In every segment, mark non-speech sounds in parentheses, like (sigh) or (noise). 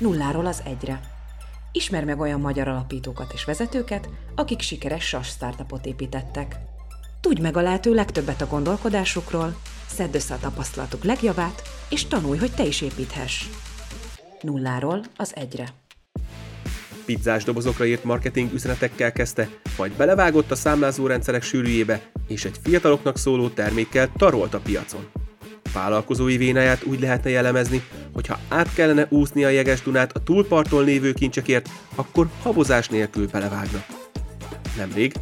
nulláról az egyre. Ismer meg olyan magyar alapítókat és vezetőket, akik sikeres SAS startupot építettek. Tudj meg a lehető legtöbbet a gondolkodásukról, szedd össze a tapasztalatuk legjavát, és tanulj, hogy te is építhess. Nulláról az egyre. Pizzás dobozokra írt marketing üzenetekkel kezdte, majd belevágott a számlázórendszerek sűrűjébe, és egy fiataloknak szóló termékkel tarolt a piacon. Vállalkozói vénáját úgy lehetne jellemezni, hogy ha át kellene úszni a jeges Dunát a túlparton lévő kincsekért, akkor habozás nélkül belevágna. Nemrég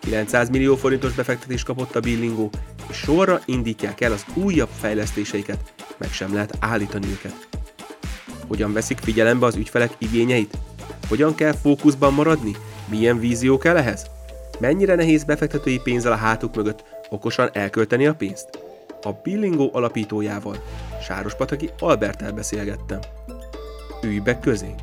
900 millió forintos befektetés kapott a Billingó, és sorra indítják el az újabb fejlesztéseiket, meg sem lehet állítani őket. Hogyan veszik figyelembe az ügyfelek igényeit? Hogyan kell fókuszban maradni? Milyen vízió kell ehhez? Mennyire nehéz befektetői pénzzel a hátuk mögött okosan elkölteni a pénzt? A Billingó alapítójával, Sárospataki Albertel beszélgettem. Ülj be közénk!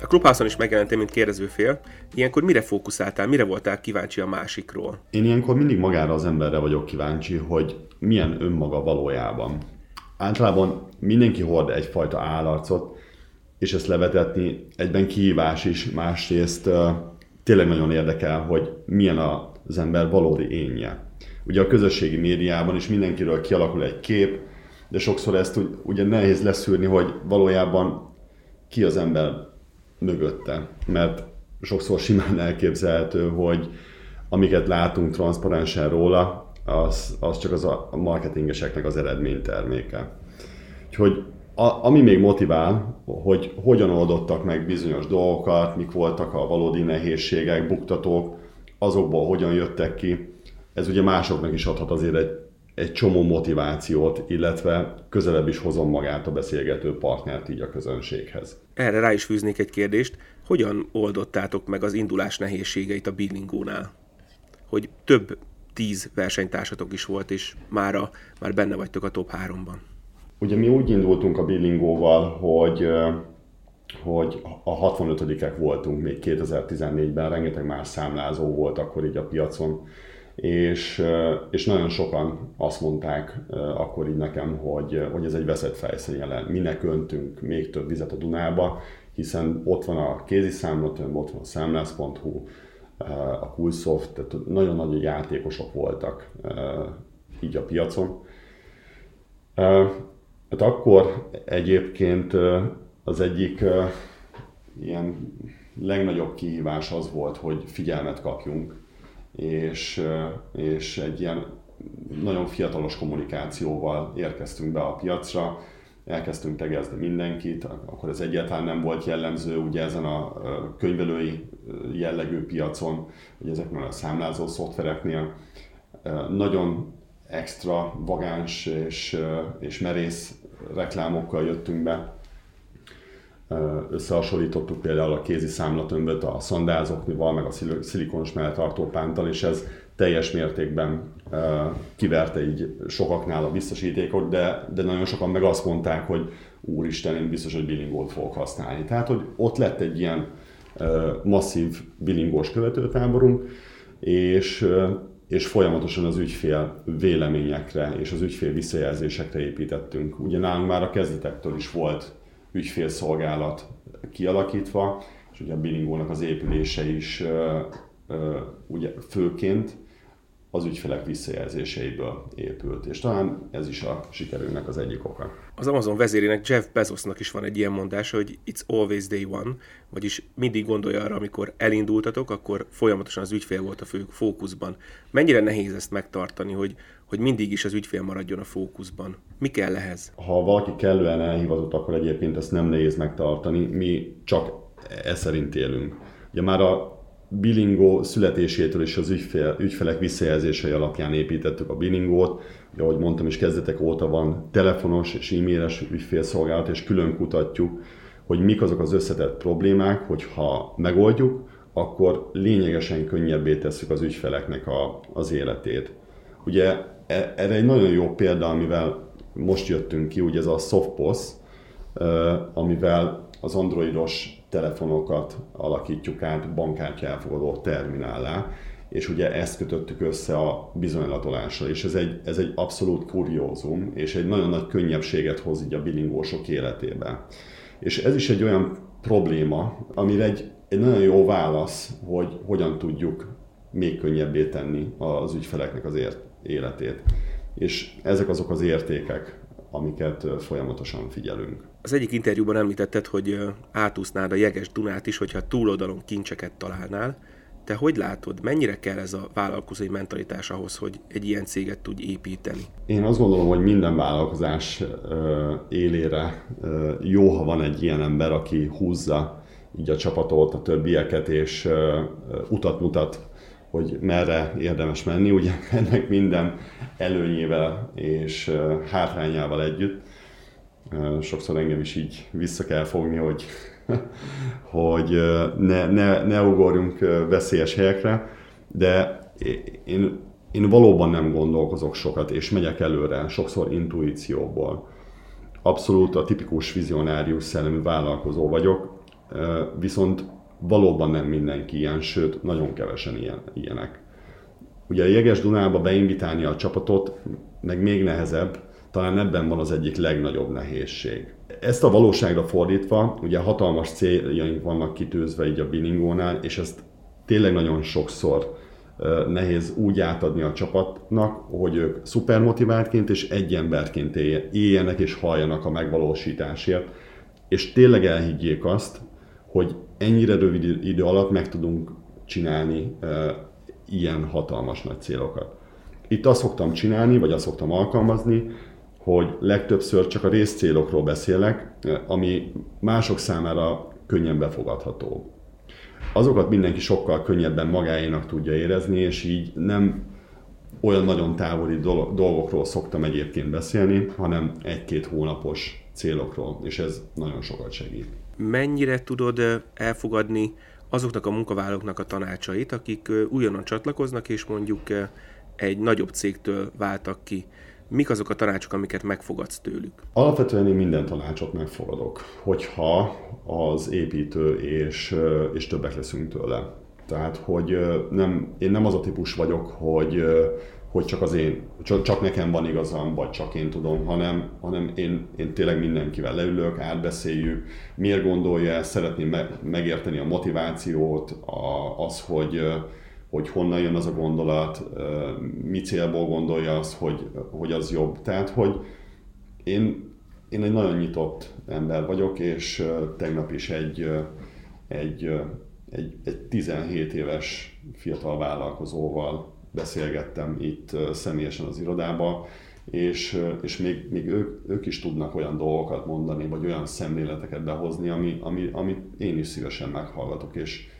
A Clubhouse-on is megjelentél, mint kérdezőfél. Ilyenkor mire fókuszáltál, mire voltál kíváncsi a másikról? Én ilyenkor mindig magára az emberre vagyok kíváncsi, hogy milyen önmaga valójában. Általában mindenki hord egyfajta állarcot, és ezt levetetni egyben kihívás is, másrészt tényleg nagyon érdekel, hogy milyen az ember valódi énje. Ugye a közösségi médiában is mindenkiről kialakul egy kép, de sokszor ezt ugye nehéz leszűrni, hogy valójában ki az ember mögötte. Mert sokszor simán elképzelhető, hogy amiket látunk transzparensen róla, az, az csak az a marketingeseknek az eredményterméke. Úgyhogy a, ami még motivál, hogy hogyan oldottak meg bizonyos dolgokat, mik voltak a valódi nehézségek, buktatók, azokból hogyan jöttek ki, ez ugye másoknak is adhat azért egy, egy csomó motivációt, illetve közelebb is hozom magát a beszélgető partnert így a közönséghez. Erre rá is fűznék egy kérdést. Hogyan oldottátok meg az indulás nehézségeit a Billingónál? Hogy több tíz versenytársatok is volt, és mára már benne vagytok a top 3-ban. Ugye mi úgy indultunk a Billingóval, hogy hogy a 65-ek voltunk még 2014-ben, rengeteg más számlázó volt akkor így a piacon, és, és nagyon sokan azt mondták akkor így nekem, hogy, hogy ez egy veszett fejszín jelen. Minek öntünk még több vizet a Dunába, hiszen ott van a kézi számlatöm, ott van a számlász.hu, a Coolsoft, tehát nagyon nagy játékosok voltak így a piacon. Hát akkor egyébként az egyik ilyen legnagyobb kihívás az volt, hogy figyelmet kapjunk és, és egy ilyen nagyon fiatalos kommunikációval érkeztünk be a piacra, elkezdtünk tegezni mindenkit, akkor ez egyáltalán nem volt jellemző ugye ezen a könyvelői jellegű piacon, hogy ezeknél a számlázó szoftvereknél. Nagyon extra, vagáns és, és merész reklámokkal jöttünk be, összehasonlítottuk például a kézi számlatömböt a szandázoknival, meg a szilikonos melltartó pántal, és ez teljes mértékben kiverte így sokaknál a biztosítékot, de, de nagyon sokan meg azt mondták, hogy úristen, én biztos, hogy billingót fogok használni. Tehát, hogy ott lett egy ilyen masszív billingós követőtáborunk, és, és folyamatosan az ügyfél véleményekre és az ügyfél visszajelzésekre építettünk. Ugye nálunk már a kezdetektől is volt ügyfélszolgálat kialakítva, és ugye a bilingónak az épülése is ugye főként az ügyfelek visszajelzéseiből épült, és talán ez is a sikerünknek az egyik oka. Az Amazon vezérének Jeff Bezosnak is van egy ilyen mondása, hogy it's always day one, vagyis mindig gondolja arra, amikor elindultatok, akkor folyamatosan az ügyfél volt a fő fókuszban. Mennyire nehéz ezt megtartani, hogy, hogy mindig is az ügyfél maradjon a fókuszban? Mi kell ehhez? Ha valaki kellően elhivatott, akkor egyébként ezt nem nehéz megtartani, mi csak e szerint élünk. Ugye már a Bilingo születésétől is az ügyfél, ügyfelek visszajelzései alapján építettük a Bilingót. Ugye, ahogy mondtam is, kezdetek óta van telefonos és e-mailes ügyfélszolgálat, és külön kutatjuk, hogy mik azok az összetett problémák, hogy ha megoldjuk, akkor lényegesen könnyebbé tesszük az ügyfeleknek a, az életét. Ugye e, erre egy nagyon jó példa, amivel most jöttünk ki, ugye ez a Softpos, amivel az androidos telefonokat alakítjuk át bankkártya elfogadó terminállá, és ugye ezt kötöttük össze a bizonylatolással, és ez egy, ez egy abszolút kuriózum, és egy nagyon nagy könnyebbséget hoz így a billingósok életébe. És ez is egy olyan probléma, amire egy, egy nagyon jó válasz, hogy hogyan tudjuk még könnyebbé tenni az ügyfeleknek az ért, életét. És ezek azok az értékek, amiket folyamatosan figyelünk. Az egyik interjúban említetted, hogy átúsznád a jeges Dunát is, hogyha túloldalon kincseket találnál. Te hogy látod, mennyire kell ez a vállalkozói mentalitás ahhoz, hogy egy ilyen céget tudj építeni? Én azt gondolom, hogy minden vállalkozás élére jó, ha van egy ilyen ember, aki húzza így a csapatot, a többieket, és utat mutat, hogy merre érdemes menni. Ugye ennek minden előnyével és hátrányával együtt. Sokszor engem is így vissza kell fogni, hogy (laughs) hogy ne, ne, ne ugorjunk veszélyes helyekre, de én, én valóban nem gondolkozok sokat, és megyek előre, sokszor intuícióból. Abszolút a tipikus vizionárius szellemű vállalkozó vagyok, viszont valóban nem mindenki ilyen, sőt, nagyon kevesen ilyen, ilyenek. Ugye a Jeges Dunába beinvitálni a csapatot, meg még nehezebb, talán ebben van az egyik legnagyobb nehézség. Ezt a valóságra fordítva, ugye hatalmas céljaink vannak kitűzve így a Bilingónál, és ezt tényleg nagyon sokszor nehéz úgy átadni a csapatnak, hogy ők szupermotiváltként és egy emberként éljenek és halljanak a megvalósításért, és tényleg elhiggyék azt, hogy ennyire rövid idő alatt meg tudunk csinálni ilyen hatalmas nagy célokat. Itt azt szoktam csinálni, vagy azt szoktam alkalmazni, hogy legtöbbször csak a részcélokról beszélek, ami mások számára könnyen befogadható. Azokat mindenki sokkal könnyebben magáénak tudja érezni, és így nem olyan nagyon távoli dolgokról szoktam egyébként beszélni, hanem egy-két hónapos célokról, és ez nagyon sokat segít. Mennyire tudod elfogadni azoknak a munkavállalóknak a tanácsait, akik újonnan csatlakoznak, és mondjuk egy nagyobb cégtől váltak ki? Mik azok a tanácsok, amiket megfogadsz tőlük? Alapvetően én minden tanácsot megfogadok, hogyha az építő és, és többek leszünk tőle. Tehát, hogy nem, én nem az a típus vagyok, hogy, hogy csak az én, csak, csak nekem van igazam, vagy csak én tudom, hanem, hanem én, én tényleg mindenkivel leülök, átbeszéljük, miért gondolja szeretném megérteni a motivációt, a, az, hogy, hogy honnan jön az a gondolat, mi célból gondolja azt, hogy, hogy az jobb. Tehát, hogy én, én egy nagyon nyitott ember vagyok, és tegnap is egy, egy, egy, egy 17 éves fiatal vállalkozóval beszélgettem itt személyesen az irodában, és, és még, még ők, ők is tudnak olyan dolgokat mondani, vagy olyan szemléleteket behozni, ami, ami, amit én is szívesen meghallgatok, és,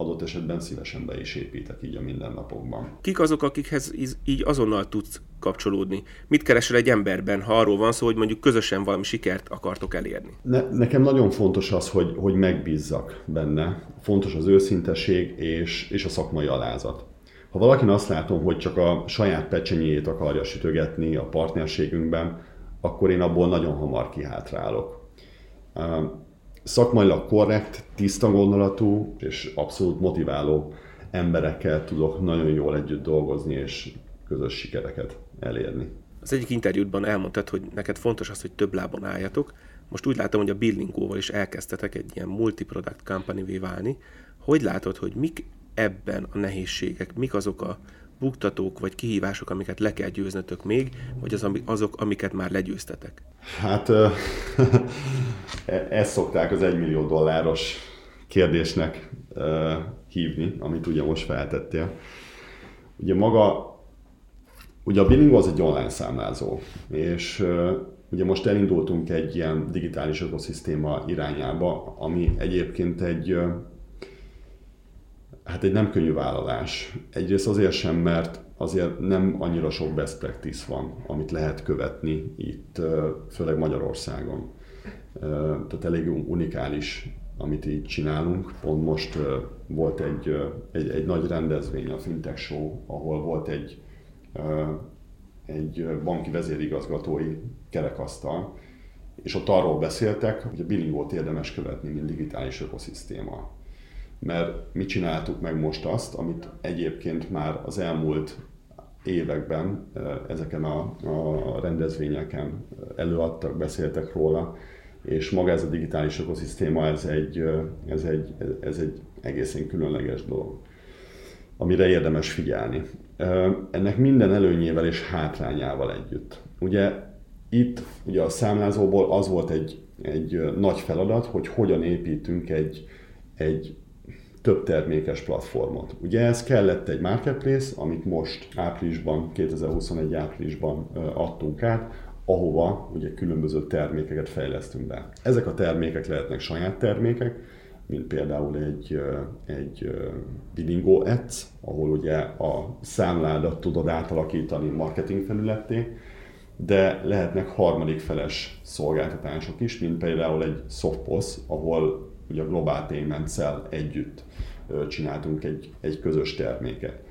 adott esetben szívesen be is építek így a mindennapokban. Kik azok, akikhez így azonnal tudsz kapcsolódni? Mit keresel egy emberben, ha arról van szó, hogy mondjuk közösen valami sikert akartok elérni? Ne, nekem nagyon fontos az, hogy, hogy megbízzak benne. Fontos az őszinteség és, és a szakmai alázat. Ha valakin azt látom, hogy csak a saját pecsenyét akarja sütögetni a partnerségünkben, akkor én abból nagyon hamar kihátrálok szakmailag korrekt, tiszta gondolatú és abszolút motiváló emberekkel tudok nagyon jól együtt dolgozni és közös sikereket elérni. Az egyik interjútban elmondtad, hogy neked fontos az, hogy több lábon álljatok. Most úgy látom, hogy a Billingóval is elkezdtetek egy ilyen multi-product company válni. Hogy látod, hogy mik ebben a nehézségek, mik azok a buktatók vagy kihívások, amiket le kell győznötök még, vagy az, azok, amiket már legyőztetek? Hát (laughs) ezt szokták az egymillió dolláros kérdésnek hívni, amit ugye most feltettél. Ugye maga, ugye a Billingo az egy online számlázó, és ugye most elindultunk egy ilyen digitális ökoszisztéma irányába, ami egyébként egy Hát egy nem könnyű vállalás. Egyrészt azért sem, mert azért nem annyira sok best practice van, amit lehet követni itt, főleg Magyarországon. Tehát elég unikális, amit így csinálunk. Pont most volt egy, egy, egy nagy rendezvény, a Fintech Show, ahol volt egy, egy banki vezérigazgatói kerekasztal, és ott arról beszéltek, hogy a billingót érdemes követni, mint digitális ökoszisztéma mert mi csináltuk meg most azt, amit egyébként már az elmúlt években ezeken a, a rendezvényeken előadtak, beszéltek róla, és maga ez a digitális ökoszisztéma, ez egy, ez egy, ez egy egészen különleges dolog, amire érdemes figyelni. Ennek minden előnyével és hátrányával együtt. Ugye itt ugye a számlázóból az volt egy, egy nagy feladat, hogy hogyan építünk egy, egy több termékes platformot. Ugye ez kellett egy marketplace, amit most áprilisban, 2021 áprilisban adtunk át, ahova ugye különböző termékeket fejlesztünk be. Ezek a termékek lehetnek saját termékek, mint például egy, egy Bilingo Ads, ahol ugye a számládat tudod átalakítani marketing felületté, de lehetnek harmadik feles szolgáltatások is, mint például egy Softpos, ahol ugye a Global payments együtt csináltunk egy, egy közös terméket.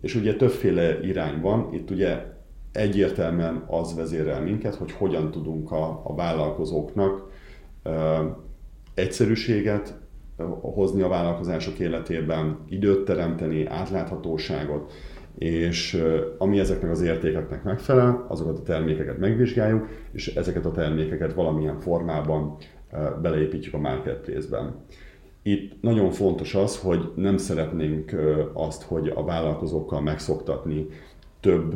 És ugye többféle irány van, itt ugye egyértelműen az vezérel minket, hogy hogyan tudunk a, a vállalkozóknak ö, egyszerűséget hozni a vállalkozások életében, időt teremteni, átláthatóságot, és ami ezeknek az értékeknek megfelel, azokat a termékeket megvizsgáljuk, és ezeket a termékeket valamilyen formában beleépítjük a marketplace-ben. Itt nagyon fontos az, hogy nem szeretnénk azt, hogy a vállalkozókkal megszoktatni több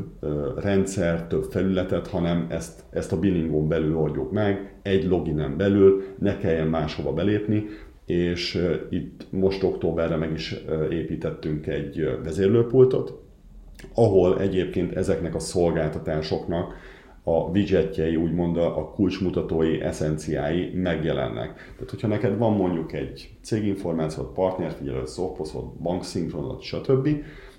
rendszer, több felületet, hanem ezt, ezt a billingon belül oldjuk meg, egy loginen belül, ne kelljen máshova belépni, és itt most októberre meg is építettünk egy vezérlőpultot, ahol egyébként ezeknek a szolgáltatásoknak a widgetjei, úgymond a kulcsmutatói, eszenciái megjelennek. Tehát, hogyha neked van mondjuk egy céginformációt, partnerfigyelőt, szoftposzot, bankszinkronot, stb.,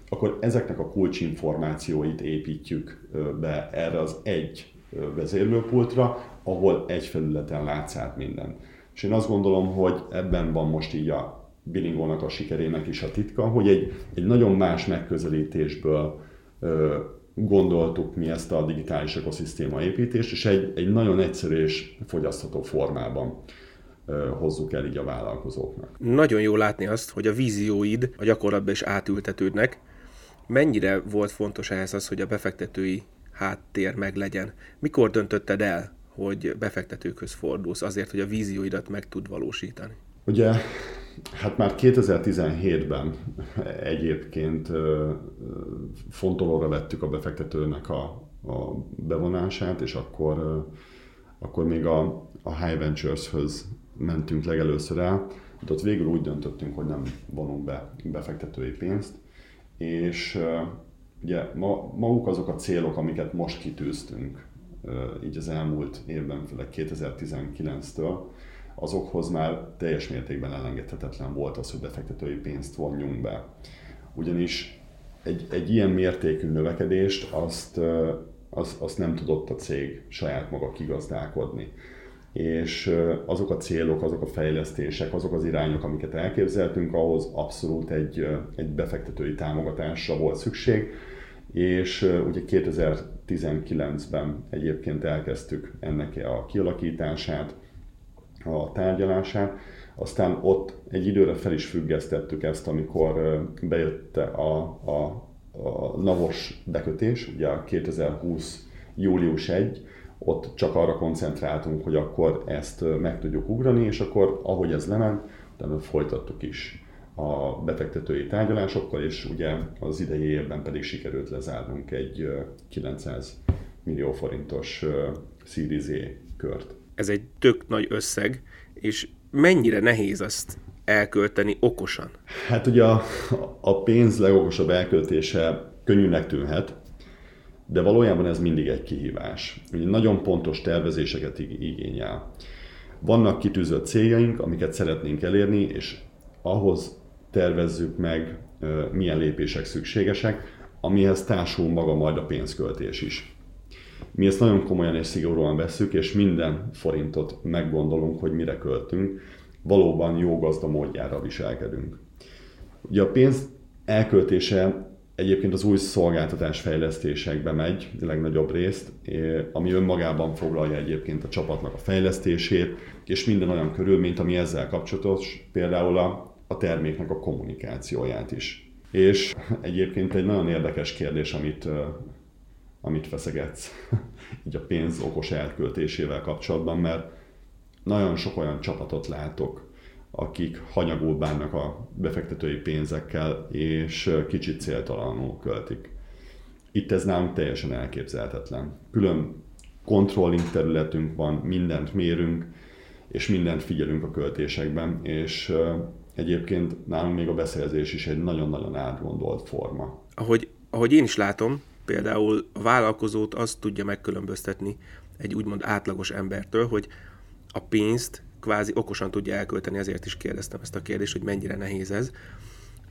akkor ezeknek a kulcsinformációit építjük be erre az egy vezérlőpultra, ahol egy felületen látsz át minden. És én azt gondolom, hogy ebben van most így a bilingónak a sikerének is a titka, hogy egy, egy nagyon más megközelítésből gondoltuk mi ezt a digitális ökoszisztéma építést, és egy, egy nagyon egyszerű és fogyasztható formában hozzuk el így a vállalkozóknak. Nagyon jó látni azt, hogy a vízióid a gyakorlatban is átültetődnek. Mennyire volt fontos ehhez az, hogy a befektetői háttér meg legyen? Mikor döntötted el, hogy befektetőkhöz fordulsz azért, hogy a vízióidat meg tud valósítani? Ugye Hát már 2017-ben egyébként fontolóra vettük a befektetőnek a, a bevonását, és akkor, akkor még a, a High Ventures-höz mentünk legelőször el, de ott végül úgy döntöttünk, hogy nem vonunk be befektetői pénzt, és ugye ma, maguk azok a célok, amiket most kitűztünk, így az elmúlt évben, főleg 2019-től, azokhoz már teljes mértékben elengedhetetlen volt az, hogy befektetői pénzt vonjunk be. Ugyanis egy, egy ilyen mértékű növekedést azt, azt, azt nem tudott a cég saját maga kigazdálkodni. És azok a célok, azok a fejlesztések, azok az irányok, amiket elképzeltünk, ahhoz abszolút egy, egy befektetői támogatásra volt szükség, és ugye 2019-ben egyébként elkezdtük ennek a kialakítását, a tárgyalását. Aztán ott egy időre fel is függesztettük ezt, amikor bejött a, a, a NAVOS bekötés, ugye a 2020 július 1, ott csak arra koncentráltunk, hogy akkor ezt meg tudjuk ugrani, és akkor ahogy ez lement, utána folytattuk is a befektetői tárgyalásokkal, és ugye az idei évben pedig sikerült lezárnunk egy 900 millió forintos Series kört ez egy tök nagy összeg, és mennyire nehéz azt elkölteni okosan? Hát ugye a, a pénz legokosabb elköltése könnyűnek tűnhet, de valójában ez mindig egy kihívás. Ugye nagyon pontos tervezéseket igényel. Vannak kitűzött céljaink, amiket szeretnénk elérni, és ahhoz tervezzük meg, milyen lépések szükségesek, amihez társul maga majd a pénzköltés is. Mi ezt nagyon komolyan és szigorúan veszük, és minden forintot meggondolunk, hogy mire költünk, valóban jó gazda módjára viselkedünk. Ugye a pénz elköltése egyébként az új szolgáltatás fejlesztésekbe megy, legnagyobb részt, ami önmagában foglalja egyébként a csapatnak a fejlesztését, és minden olyan körülményt, ami ezzel kapcsolatos, például a, a terméknek a kommunikációját is. És egyébként egy nagyon érdekes kérdés, amit amit feszegetsz (laughs) így a pénz okos elköltésével kapcsolatban, mert nagyon sok olyan csapatot látok, akik hanyagul bánnak a befektetői pénzekkel, és kicsit céltalanul költik. Itt ez nálunk teljesen elképzelhetetlen. Külön controlling területünk van, mindent mérünk, és mindent figyelünk a költésekben, és egyébként nálunk még a beszerzés is egy nagyon-nagyon átgondolt forma. Ahogy, ahogy én is látom, például a vállalkozót azt tudja megkülönböztetni egy úgymond átlagos embertől, hogy a pénzt kvázi okosan tudja elkölteni, ezért is kérdeztem ezt a kérdést, hogy mennyire nehéz ez.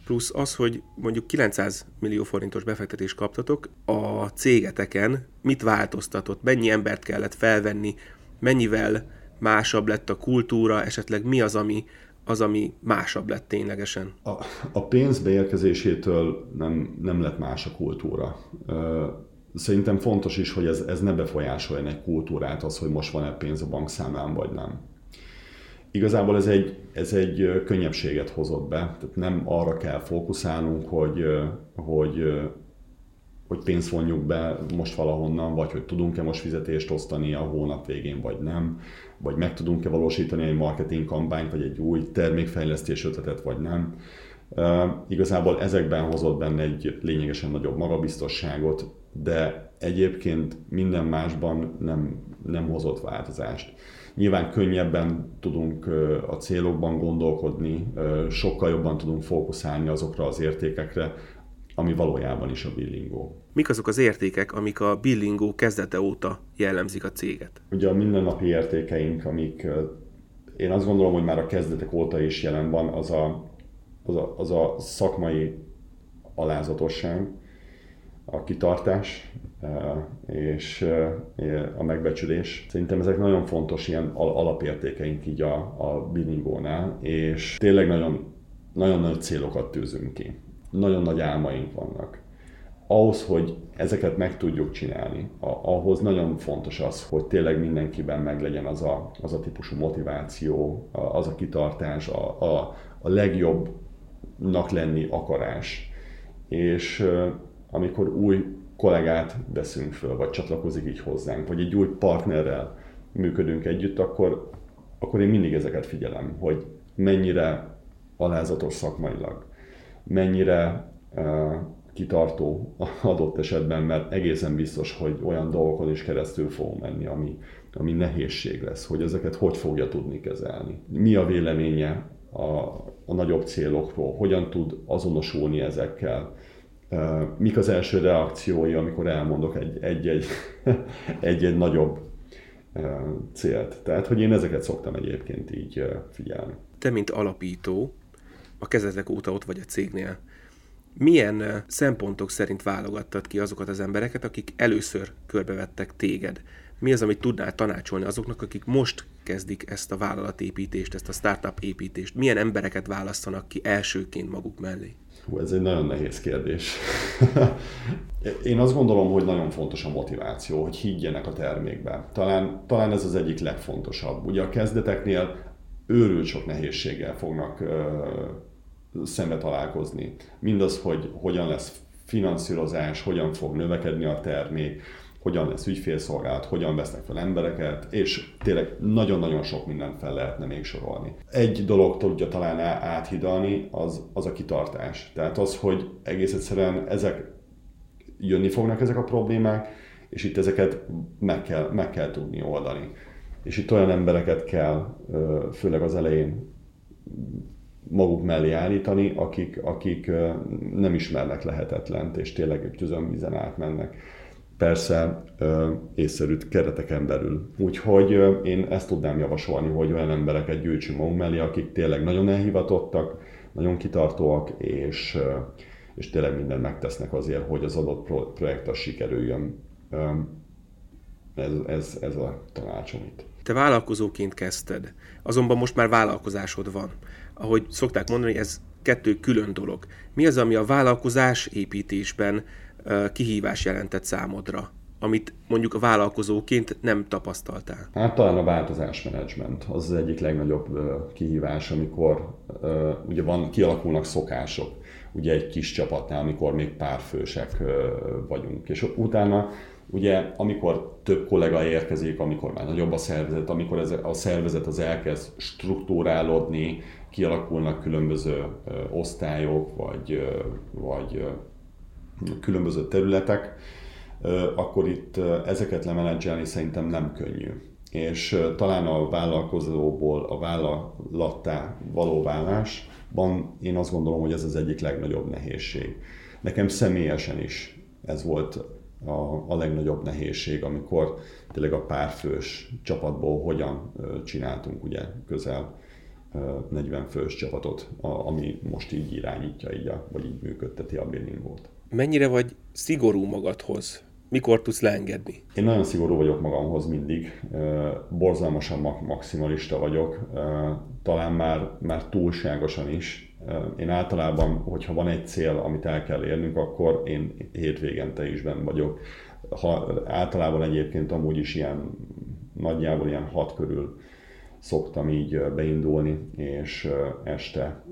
Plusz az, hogy mondjuk 900 millió forintos befektetést kaptatok, a cégeteken mit változtatott, mennyi embert kellett felvenni, mennyivel másabb lett a kultúra, esetleg mi az, ami, az, ami másabb lett ténylegesen? A, a pénz beérkezésétől nem, nem lett más a kultúra. Szerintem fontos is, hogy ez, ez ne befolyásoljon egy kultúrát, az, hogy most van-e pénz a bankszámlán, vagy nem. Igazából ez egy, ez egy könnyebbséget hozott be, tehát nem arra kell fókuszálnunk, hogy, hogy, hogy pénzt vonjuk be most valahonnan, vagy hogy tudunk-e most fizetést osztani a hónap végén, vagy nem, vagy meg tudunk-e valósítani egy marketing kampányt, vagy egy új termékfejlesztés ötletet, vagy nem. Igazából ezekben hozott benne egy lényegesen nagyobb magabiztosságot, de egyébként minden másban nem, nem hozott változást. Nyilván könnyebben tudunk a célokban gondolkodni, sokkal jobban tudunk fókuszálni azokra az értékekre, ami valójában is a billingó. Mik azok az értékek, amik a billingó kezdete óta jellemzik a céget? Ugye a mindennapi értékeink, amik én azt gondolom, hogy már a kezdetek óta is jelen van, az a, az a, az a szakmai alázatosság, a kitartás és a megbecsülés. Szerintem ezek nagyon fontos ilyen alapértékeink így a, a biningónál, és tényleg nagyon, nagyon nagy célokat tűzünk ki. Nagyon nagy álmaink vannak. Ahhoz, hogy ezeket meg tudjuk csinálni, ahhoz nagyon fontos az, hogy tényleg mindenkiben meglegyen az a, az a típusú motiváció, az a kitartás, a, a, a legjobbnak lenni akarás. És amikor új kollégát veszünk föl, vagy csatlakozik így hozzánk, vagy egy új partnerrel működünk együtt, akkor, akkor én mindig ezeket figyelem, hogy mennyire alázatos szakmailag, mennyire uh, kitartó adott esetben, mert egészen biztos, hogy olyan dolgokon is keresztül fogunk menni, ami, ami nehézség lesz, hogy ezeket hogy fogja tudni kezelni. Mi a véleménye a, a nagyobb célokról, hogyan tud azonosulni ezekkel, mik az első reakciói, amikor elmondok egy-egy, (laughs) egy-egy nagyobb célt. Tehát, hogy én ezeket szoktam egyébként így figyelni. Te, mint alapító, a kezdetek óta ott vagy a cégnél, milyen szempontok szerint válogattad ki azokat az embereket, akik először körbevettek téged? Mi az, amit tudnál tanácsolni azoknak, akik most kezdik ezt a vállalatépítést, ezt a startup építést? Milyen embereket választanak ki elsőként maguk mellé? Hú, ez egy nagyon nehéz kérdés. (laughs) Én azt gondolom, hogy nagyon fontos a motiváció, hogy higgyenek a termékben. Talán, talán ez az egyik legfontosabb. Ugye a kezdeteknél őrült sok nehézséggel fognak szembe találkozni. Mindaz, hogy hogyan lesz finanszírozás, hogyan fog növekedni a termék, hogyan lesz ügyfélszolgálat, hogyan vesznek fel embereket, és tényleg nagyon-nagyon sok mindent fel lehetne még sorolni. Egy dolog tudja talán áthidalni, az, az a kitartás. Tehát az, hogy egész egyszerűen ezek jönni fognak ezek a problémák, és itt ezeket meg kell, meg kell tudni oldani. És itt olyan embereket kell, főleg az elején maguk mellé állítani, akik, akik nem ismernek lehetetlent, és tényleg tüzönvízen átmennek persze észszerű kereteken belül. Úgyhogy én ezt tudnám javasolni, hogy olyan embereket gyűjtsünk magunk mellé, akik tényleg nagyon elhivatottak, nagyon kitartóak, és, és tényleg mindent megtesznek azért, hogy az adott projekt az sikerüljön. Ez, ez, ez a tanácsom itt. Te vállalkozóként kezdted, azonban most már vállalkozásod van. Ahogy szokták mondani, ez kettő külön dolog. Mi az, ami a vállalkozás építésben kihívás jelentett számodra, amit mondjuk vállalkozóként nem tapasztaltál? Hát talán a változásmenedzsment az az egyik legnagyobb kihívás, amikor ugye van, kialakulnak szokások, ugye egy kis csapatnál, amikor még párfősek vagyunk, és utána Ugye, amikor több kollega érkezik, amikor már nagyobb a szervezet, amikor ez a szervezet az elkezd struktúrálódni, kialakulnak különböző osztályok, vagy, vagy különböző területek, akkor itt ezeket lemenedzselni szerintem nem könnyű. És talán a vállalkozóból a vállalattá való válásban én azt gondolom, hogy ez az egyik legnagyobb nehézség. Nekem személyesen is ez volt a, a legnagyobb nehézség, amikor tényleg a párfős csapatból hogyan csináltunk ugye közel 40 fős csapatot, ami most így irányítja, így a, vagy így működteti a billingot. Mennyire vagy szigorú magadhoz? Mikor tudsz leengedni? Én nagyon szigorú vagyok magamhoz mindig, borzalmasan maximalista vagyok, talán már, már túlságosan is. Én általában, hogyha van egy cél, amit el kell érnünk, akkor én hétvégente is benn vagyok. Ha, általában egyébként amúgy is ilyen nagyjából ilyen hat körül szoktam így beindulni, és este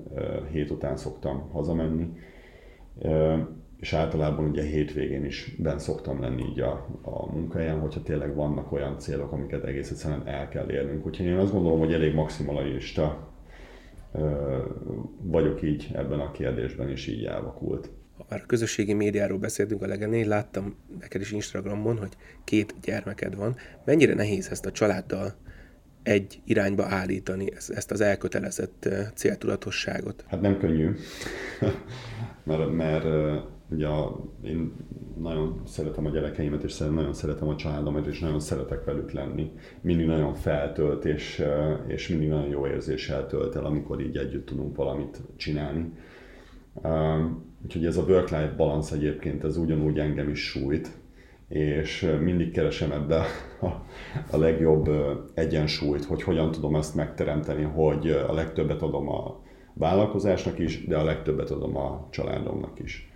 hét után szoktam hazamenni és általában ugye hétvégén is ben szoktam lenni így a, a munkahelyen, hogyha tényleg vannak olyan célok, amiket egész egyszerűen el kell érnünk. Úgyhogy én azt gondolom, hogy elég maximalista vagyok így ebben a kérdésben, és így elvakult. Ha már a közösségi médiáról beszéltünk a legelején, láttam neked is Instagramon, hogy két gyermeked van. Mennyire nehéz ezt a családdal egy irányba állítani, ezt az elkötelezett céltudatosságot? Hát nem könnyű, (laughs) mert, mert ugye a, én nagyon szeretem a gyerekeimet, és nagyon szeretem a családomat, és nagyon szeretek velük lenni. Mindig nagyon feltölt, és, és mindig nagyon jó érzéssel tölt el, amikor így együtt tudunk valamit csinálni. Úgyhogy ez a work-life balance egyébként, ez ugyanúgy engem is sújt, és mindig keresem ebbe a, a legjobb egyensúlyt, hogy hogyan tudom ezt megteremteni, hogy a legtöbbet adom a vállalkozásnak is, de a legtöbbet adom a családomnak is.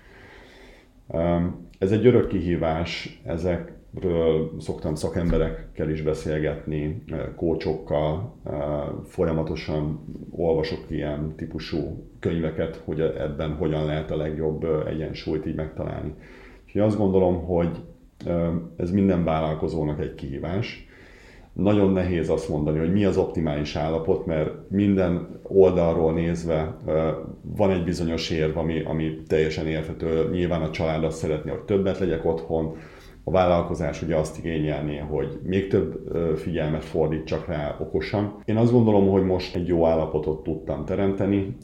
Ez egy örök kihívás, ezekről szoktam szakemberekkel is beszélgetni, kócsokkal, folyamatosan olvasok ilyen típusú könyveket, hogy ebben hogyan lehet a legjobb egyensúlyt így megtalálni. Úgyhogy azt gondolom, hogy ez minden vállalkozónak egy kihívás, nagyon nehéz azt mondani, hogy mi az optimális állapot, mert minden oldalról nézve van egy bizonyos érv, ami, ami teljesen érthető. Nyilván a család azt szeretné, hogy többet legyek otthon, a vállalkozás ugye azt igényelné, hogy még több figyelmet fordítsak rá okosan. Én azt gondolom, hogy most egy jó állapotot tudtam teremteni.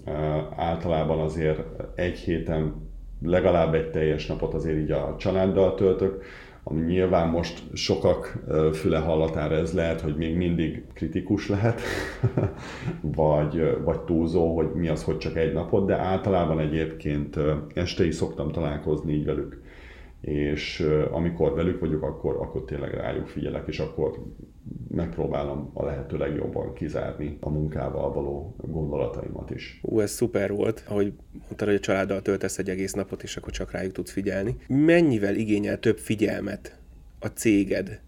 Általában azért egy héten legalább egy teljes napot azért így a családdal töltök ami nyilván most sokak füle hallatára ez lehet, hogy még mindig kritikus lehet, (laughs) vagy, vagy túlzó, hogy mi az, hogy csak egy napot, de általában egyébként este is szoktam találkozni így velük és amikor velük vagyok, akkor, akkor tényleg rájuk figyelek, és akkor megpróbálom a lehető legjobban kizárni a munkával való gondolataimat is. Ú, ez szuper volt, ahogy mondtad, hogy a családdal töltesz egy egész napot, és akkor csak rájuk tudsz figyelni. Mennyivel igényel több figyelmet a céged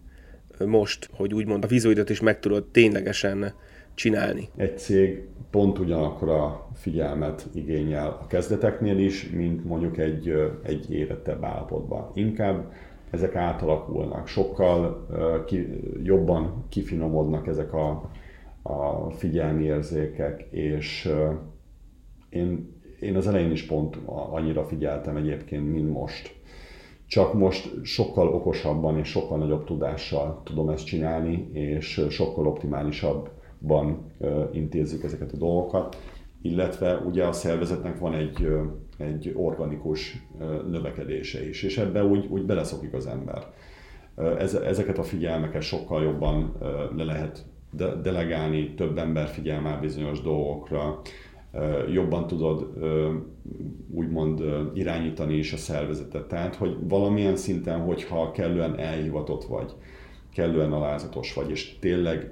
most, hogy úgymond a vizuidat is meg tudod ténylegesen csinálni? Egy cég pont ugyanakkor a figyelmet igényel a kezdeteknél is, mint mondjuk egy, egy érettebb állapotban. Inkább ezek átalakulnak, sokkal ki, jobban kifinomodnak ezek a, a figyelmi érzékek, és én, én az elején is pont annyira figyeltem egyébként, mint most. Csak most sokkal okosabban és sokkal nagyobb tudással tudom ezt csinálni, és sokkal optimálisabban intézzük ezeket a dolgokat illetve ugye a szervezetnek van egy, egy organikus növekedése is, és ebbe úgy, úgy beleszokik az ember. Ezeket a figyelmeket sokkal jobban le lehet delegálni, több ember figyel bizonyos dolgokra, jobban tudod úgymond irányítani is a szervezetet. Tehát, hogy valamilyen szinten, hogyha kellően elhivatott vagy, kellően alázatos vagy, és tényleg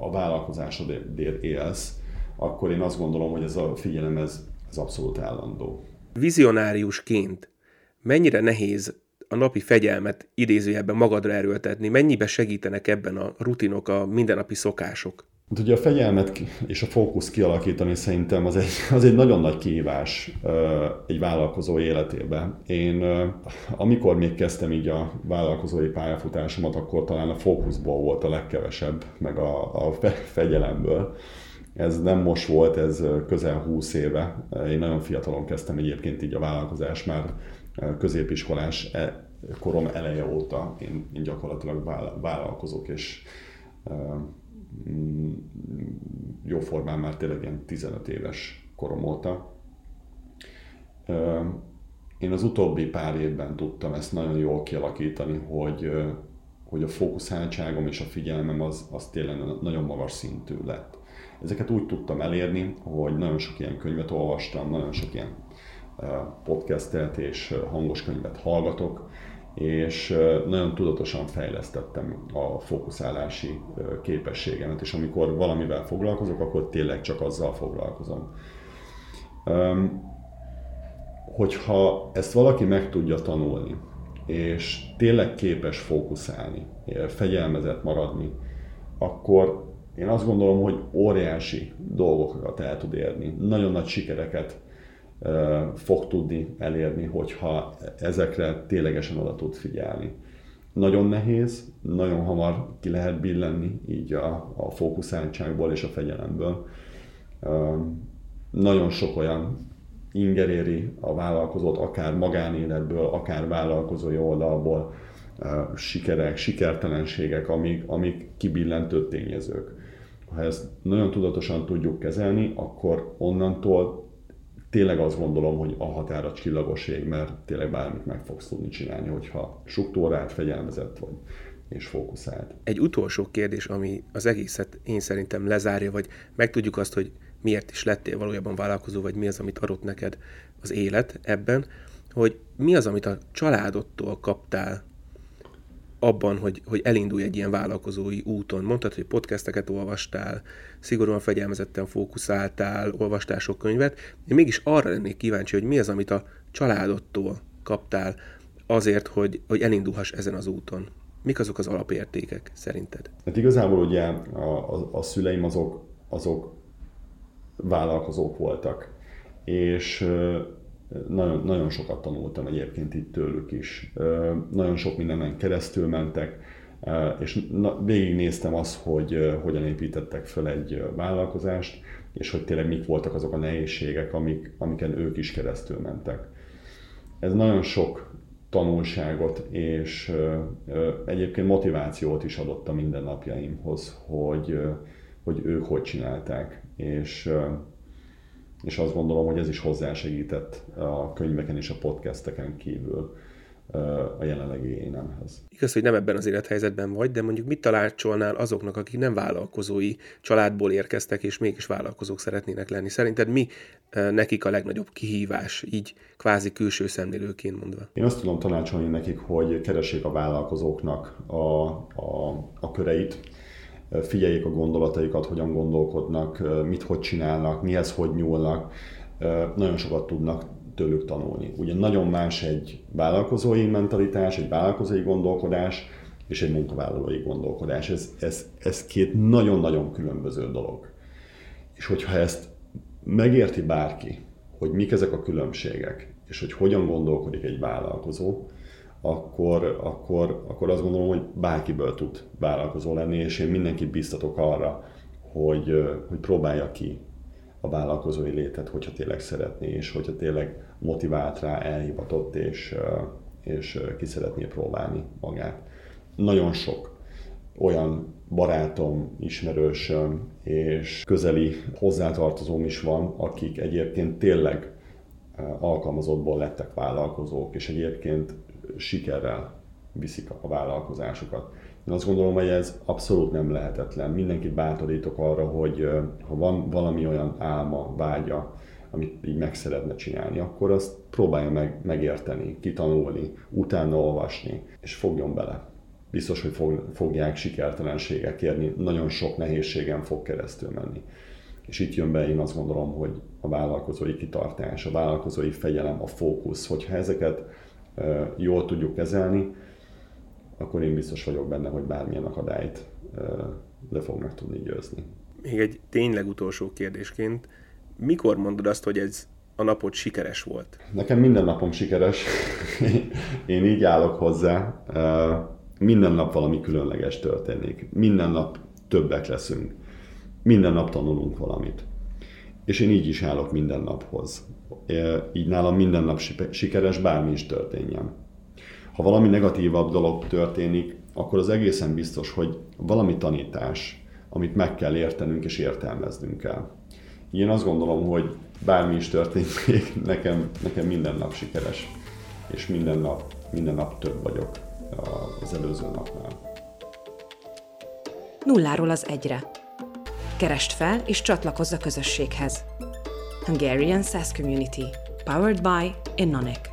a vállalkozásodért élsz, akkor én azt gondolom, hogy ez a figyelem ez, ez abszolút állandó. Vizionáriusként mennyire nehéz a napi fegyelmet idézőjelben magadra erőltetni? Mennyibe segítenek ebben a rutinok, a mindennapi szokások? Hát ugye a fegyelmet és a fókusz kialakítani szerintem az egy, az egy nagyon nagy kihívás egy vállalkozó életében. Én amikor még kezdtem így a vállalkozói pályafutásomat, akkor talán a fókuszból volt a legkevesebb, meg a, a fegyelemből. Ez nem most volt, ez közel 20 éve. Én nagyon fiatalon kezdtem egyébként így a vállalkozás, már középiskolás e, korom eleje óta én, én gyakorlatilag vállalkozok, és jóformán már tényleg ilyen 15 éves korom óta. Én az utóbbi pár évben tudtam ezt nagyon jól kialakítani, hogy, hogy a fókuszáltságom és a figyelmem az, az tényleg nagyon magas szintű lett. Ezeket úgy tudtam elérni, hogy nagyon sok ilyen könyvet olvastam, nagyon sok ilyen podcastet és hangos könyvet hallgatok, és nagyon tudatosan fejlesztettem a fókuszálási képességemet, és amikor valamivel foglalkozok, akkor tényleg csak azzal foglalkozom. Hogyha ezt valaki meg tudja tanulni, és tényleg képes fókuszálni, fegyelmezett maradni, akkor én azt gondolom, hogy óriási dolgokat el tud érni, nagyon nagy sikereket fog tudni elérni, hogyha ezekre ténylegesen oda tud figyelni. Nagyon nehéz, nagyon hamar ki lehet billenni így a, a fókuszáltságból és a fegyelemből. Nagyon sok olyan inger éri a vállalkozót, akár magánéletből, akár vállalkozói oldalból, sikerek, sikertelenségek, amik, amik kibillentő tényezők. Ha ezt nagyon tudatosan tudjuk kezelni, akkor onnantól tényleg azt gondolom, hogy a határa csillagos ég, mert tényleg bármit meg fogsz tudni csinálni, hogyha struktúrát, fegyelmezett vagy és fókuszált. Egy utolsó kérdés, ami az egészet én szerintem lezárja, vagy megtudjuk azt, hogy miért is lettél valójában vállalkozó, vagy mi az, amit adott neked az élet ebben, hogy mi az, amit a családodtól kaptál abban, hogy, hogy elindulj egy ilyen vállalkozói úton. Mondtad, hogy podcasteket olvastál, szigorúan fegyelmezetten fókuszáltál, olvastál sok könyvet. Én mégis arra lennék kíváncsi, hogy mi az, amit a családodtól kaptál azért, hogy, hogy elindulhass ezen az úton. Mik azok az alapértékek szerinted? Hát igazából ugye a, a, a szüleim azok, azok vállalkozók voltak, és nagyon, nagyon sokat tanultam egyébként itt tőlük is. Nagyon sok mindenen keresztül mentek, és végignéztem azt, hogy hogyan építettek fel egy vállalkozást, és hogy tényleg mik voltak azok a nehézségek, amik, amiken ők is keresztül mentek. Ez nagyon sok tanulságot és egyébként motivációt is adott a mindennapjaimhoz, hogy, hogy ők hogy csinálták. És és azt gondolom, hogy ez is hozzásegített a könyveken és a podcasteken kívül a jelenlegi énemhez. Igaz, hogy nem ebben az élethelyzetben vagy, de mondjuk mit tanácsolnál azoknak, akik nem vállalkozói családból érkeztek, és mégis vállalkozók szeretnének lenni? Szerinted mi nekik a legnagyobb kihívás, így kvázi külső szemlélőként mondva? Én azt tudom tanácsolni nekik, hogy keressék a vállalkozóknak a, a, a köreit, figyeljék a gondolataikat, hogyan gondolkodnak, mit hogy csinálnak, mihez hogy nyúlnak, nagyon sokat tudnak tőlük tanulni. Ugye nagyon más egy vállalkozói mentalitás, egy vállalkozói gondolkodás, és egy munkavállalói gondolkodás. Ez, ez, ez két nagyon-nagyon különböző dolog. És hogyha ezt megérti bárki, hogy mik ezek a különbségek, és hogy hogyan gondolkodik egy vállalkozó, akkor, akkor, akkor azt gondolom, hogy bárkiből tud vállalkozó lenni, és én mindenkit biztatok arra, hogy, hogy próbálja ki a vállalkozói létet, hogyha tényleg szeretné, és hogyha tényleg motivált rá, elhivatott, és, és ki szeretné próbálni magát. Nagyon sok olyan barátom, ismerősöm és közeli hozzátartozóm is van, akik egyébként tényleg alkalmazottból lettek vállalkozók, és egyébként sikerrel viszik a vállalkozásukat. Én azt gondolom, hogy ez abszolút nem lehetetlen. Mindenkit bátorítok arra, hogy ha van valami olyan álma, vágya, amit így meg szeretne csinálni, akkor azt próbálja meg, megérteni, kitanulni, utána olvasni, és fogjon bele. Biztos, hogy fog, fogják sikertelenségek érni, nagyon sok nehézségen fog keresztül menni. És itt jön be, én azt gondolom, hogy a vállalkozói kitartás, a vállalkozói fegyelem, a fókusz, hogyha ezeket jól tudjuk kezelni, akkor én biztos vagyok benne, hogy bármilyen akadályt le fognak tudni győzni. Még egy tényleg utolsó kérdésként, mikor mondod azt, hogy ez a napod sikeres volt? Nekem minden napom sikeres. (laughs) Én így állok hozzá. Minden nap valami különleges történik. Minden nap többek leszünk. Minden nap tanulunk valamit. És én így is állok minden naphoz. Így nálam minden nap sikeres, bármi is történjen. Ha valami negatívabb dolog történik, akkor az egészen biztos, hogy valami tanítás, amit meg kell értenünk és értelmeznünk kell. Én azt gondolom, hogy bármi is történik, (laughs) nekem, nekem minden nap sikeres, és minden nap, minden nap több vagyok az előző napnál. Nulláról az egyre. Kerest fel és csatlakozz a közösséghez. Hungarian SaaS Community. Powered by Innonic.